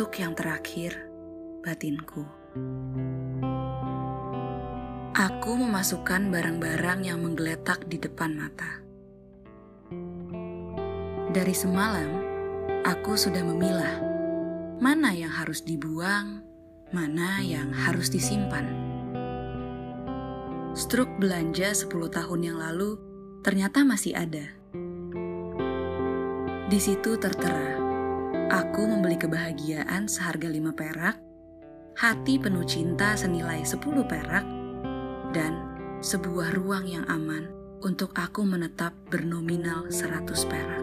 Untuk yang terakhir, batinku. Aku memasukkan barang-barang yang menggeletak di depan mata. Dari semalam, aku sudah memilah mana yang harus dibuang, mana yang harus disimpan. Struk belanja 10 tahun yang lalu ternyata masih ada. Di situ tertera, aku membeli kebahagiaan seharga 5 perak, hati penuh cinta senilai 10 perak, dan sebuah ruang yang aman untuk aku menetap bernominal 100 perak.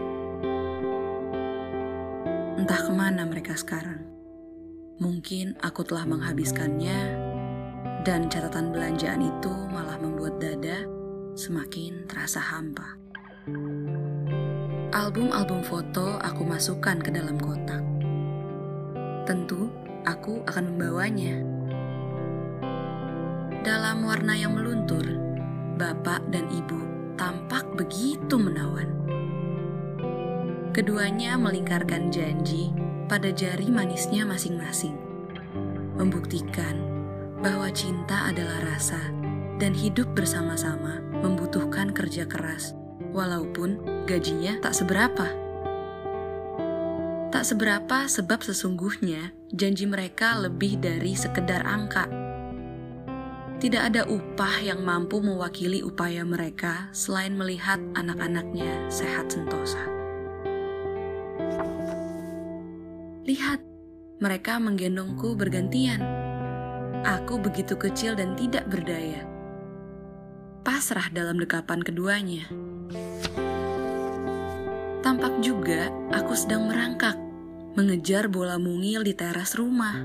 Entah ke mana mereka sekarang. Mungkin aku telah menghabiskannya, dan catatan belanjaan itu malah membuat dada semakin terasa hampa. Album-album foto aku masukkan ke dalam kotak. Tentu, aku akan membawanya. Dalam warna yang meluntur, bapak dan ibu tampak begitu menawan. Keduanya melingkarkan janji pada jari manisnya masing-masing, membuktikan bahwa cinta adalah rasa dan hidup bersama-sama membutuhkan kerja keras walaupun gajinya tak seberapa. Tak seberapa sebab sesungguhnya janji mereka lebih dari sekedar angka. Tidak ada upah yang mampu mewakili upaya mereka selain melihat anak-anaknya sehat sentosa. Lihat, mereka menggendongku bergantian. Aku begitu kecil dan tidak berdaya. Pasrah dalam dekapan keduanya. Tampak juga aku sedang merangkak, mengejar bola mungil di teras rumah.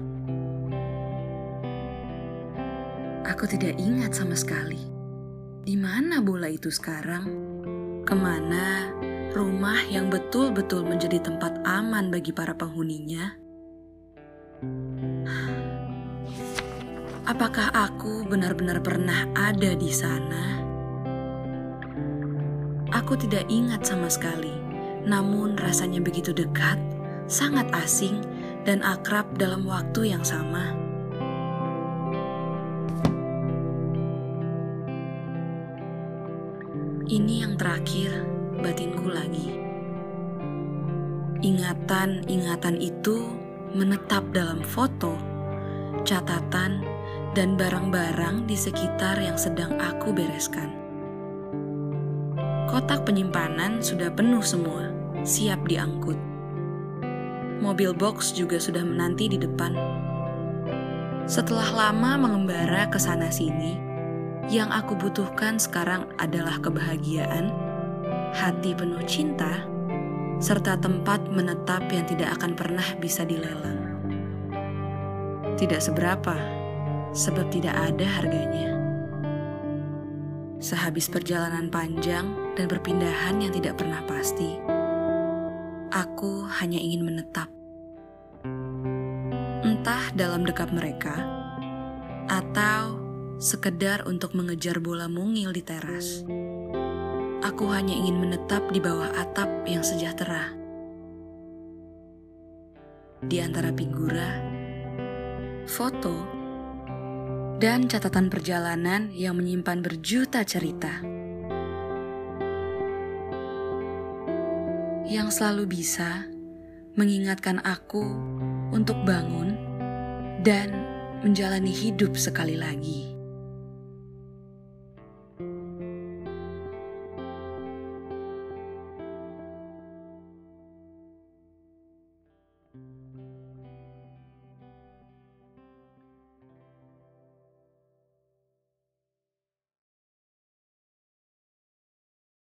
Aku tidak ingat sama sekali. Di mana bola itu sekarang? Ke mana rumah yang betul-betul menjadi tempat aman bagi para penghuninya? Apakah aku benar-benar pernah ada di sana? Aku tidak ingat sama sekali namun rasanya begitu dekat, sangat asing, dan akrab dalam waktu yang sama. Ini yang terakhir, batinku lagi. Ingatan-ingatan itu menetap dalam foto, catatan, dan barang-barang di sekitar yang sedang aku bereskan. Kotak penyimpanan sudah penuh semua, siap diangkut. Mobil box juga sudah menanti di depan. Setelah lama mengembara ke sana-sini, yang aku butuhkan sekarang adalah kebahagiaan, hati penuh cinta, serta tempat menetap yang tidak akan pernah bisa dilelang. Tidak seberapa, sebab tidak ada harganya. Sehabis perjalanan panjang dan perpindahan yang tidak pernah pasti, aku hanya ingin menetap. Entah dalam dekap mereka, atau sekedar untuk mengejar bola mungil di teras. Aku hanya ingin menetap di bawah atap yang sejahtera. Di antara figura, foto, dan catatan perjalanan yang menyimpan berjuta cerita. Yang selalu bisa mengingatkan aku untuk bangun dan menjalani hidup sekali lagi.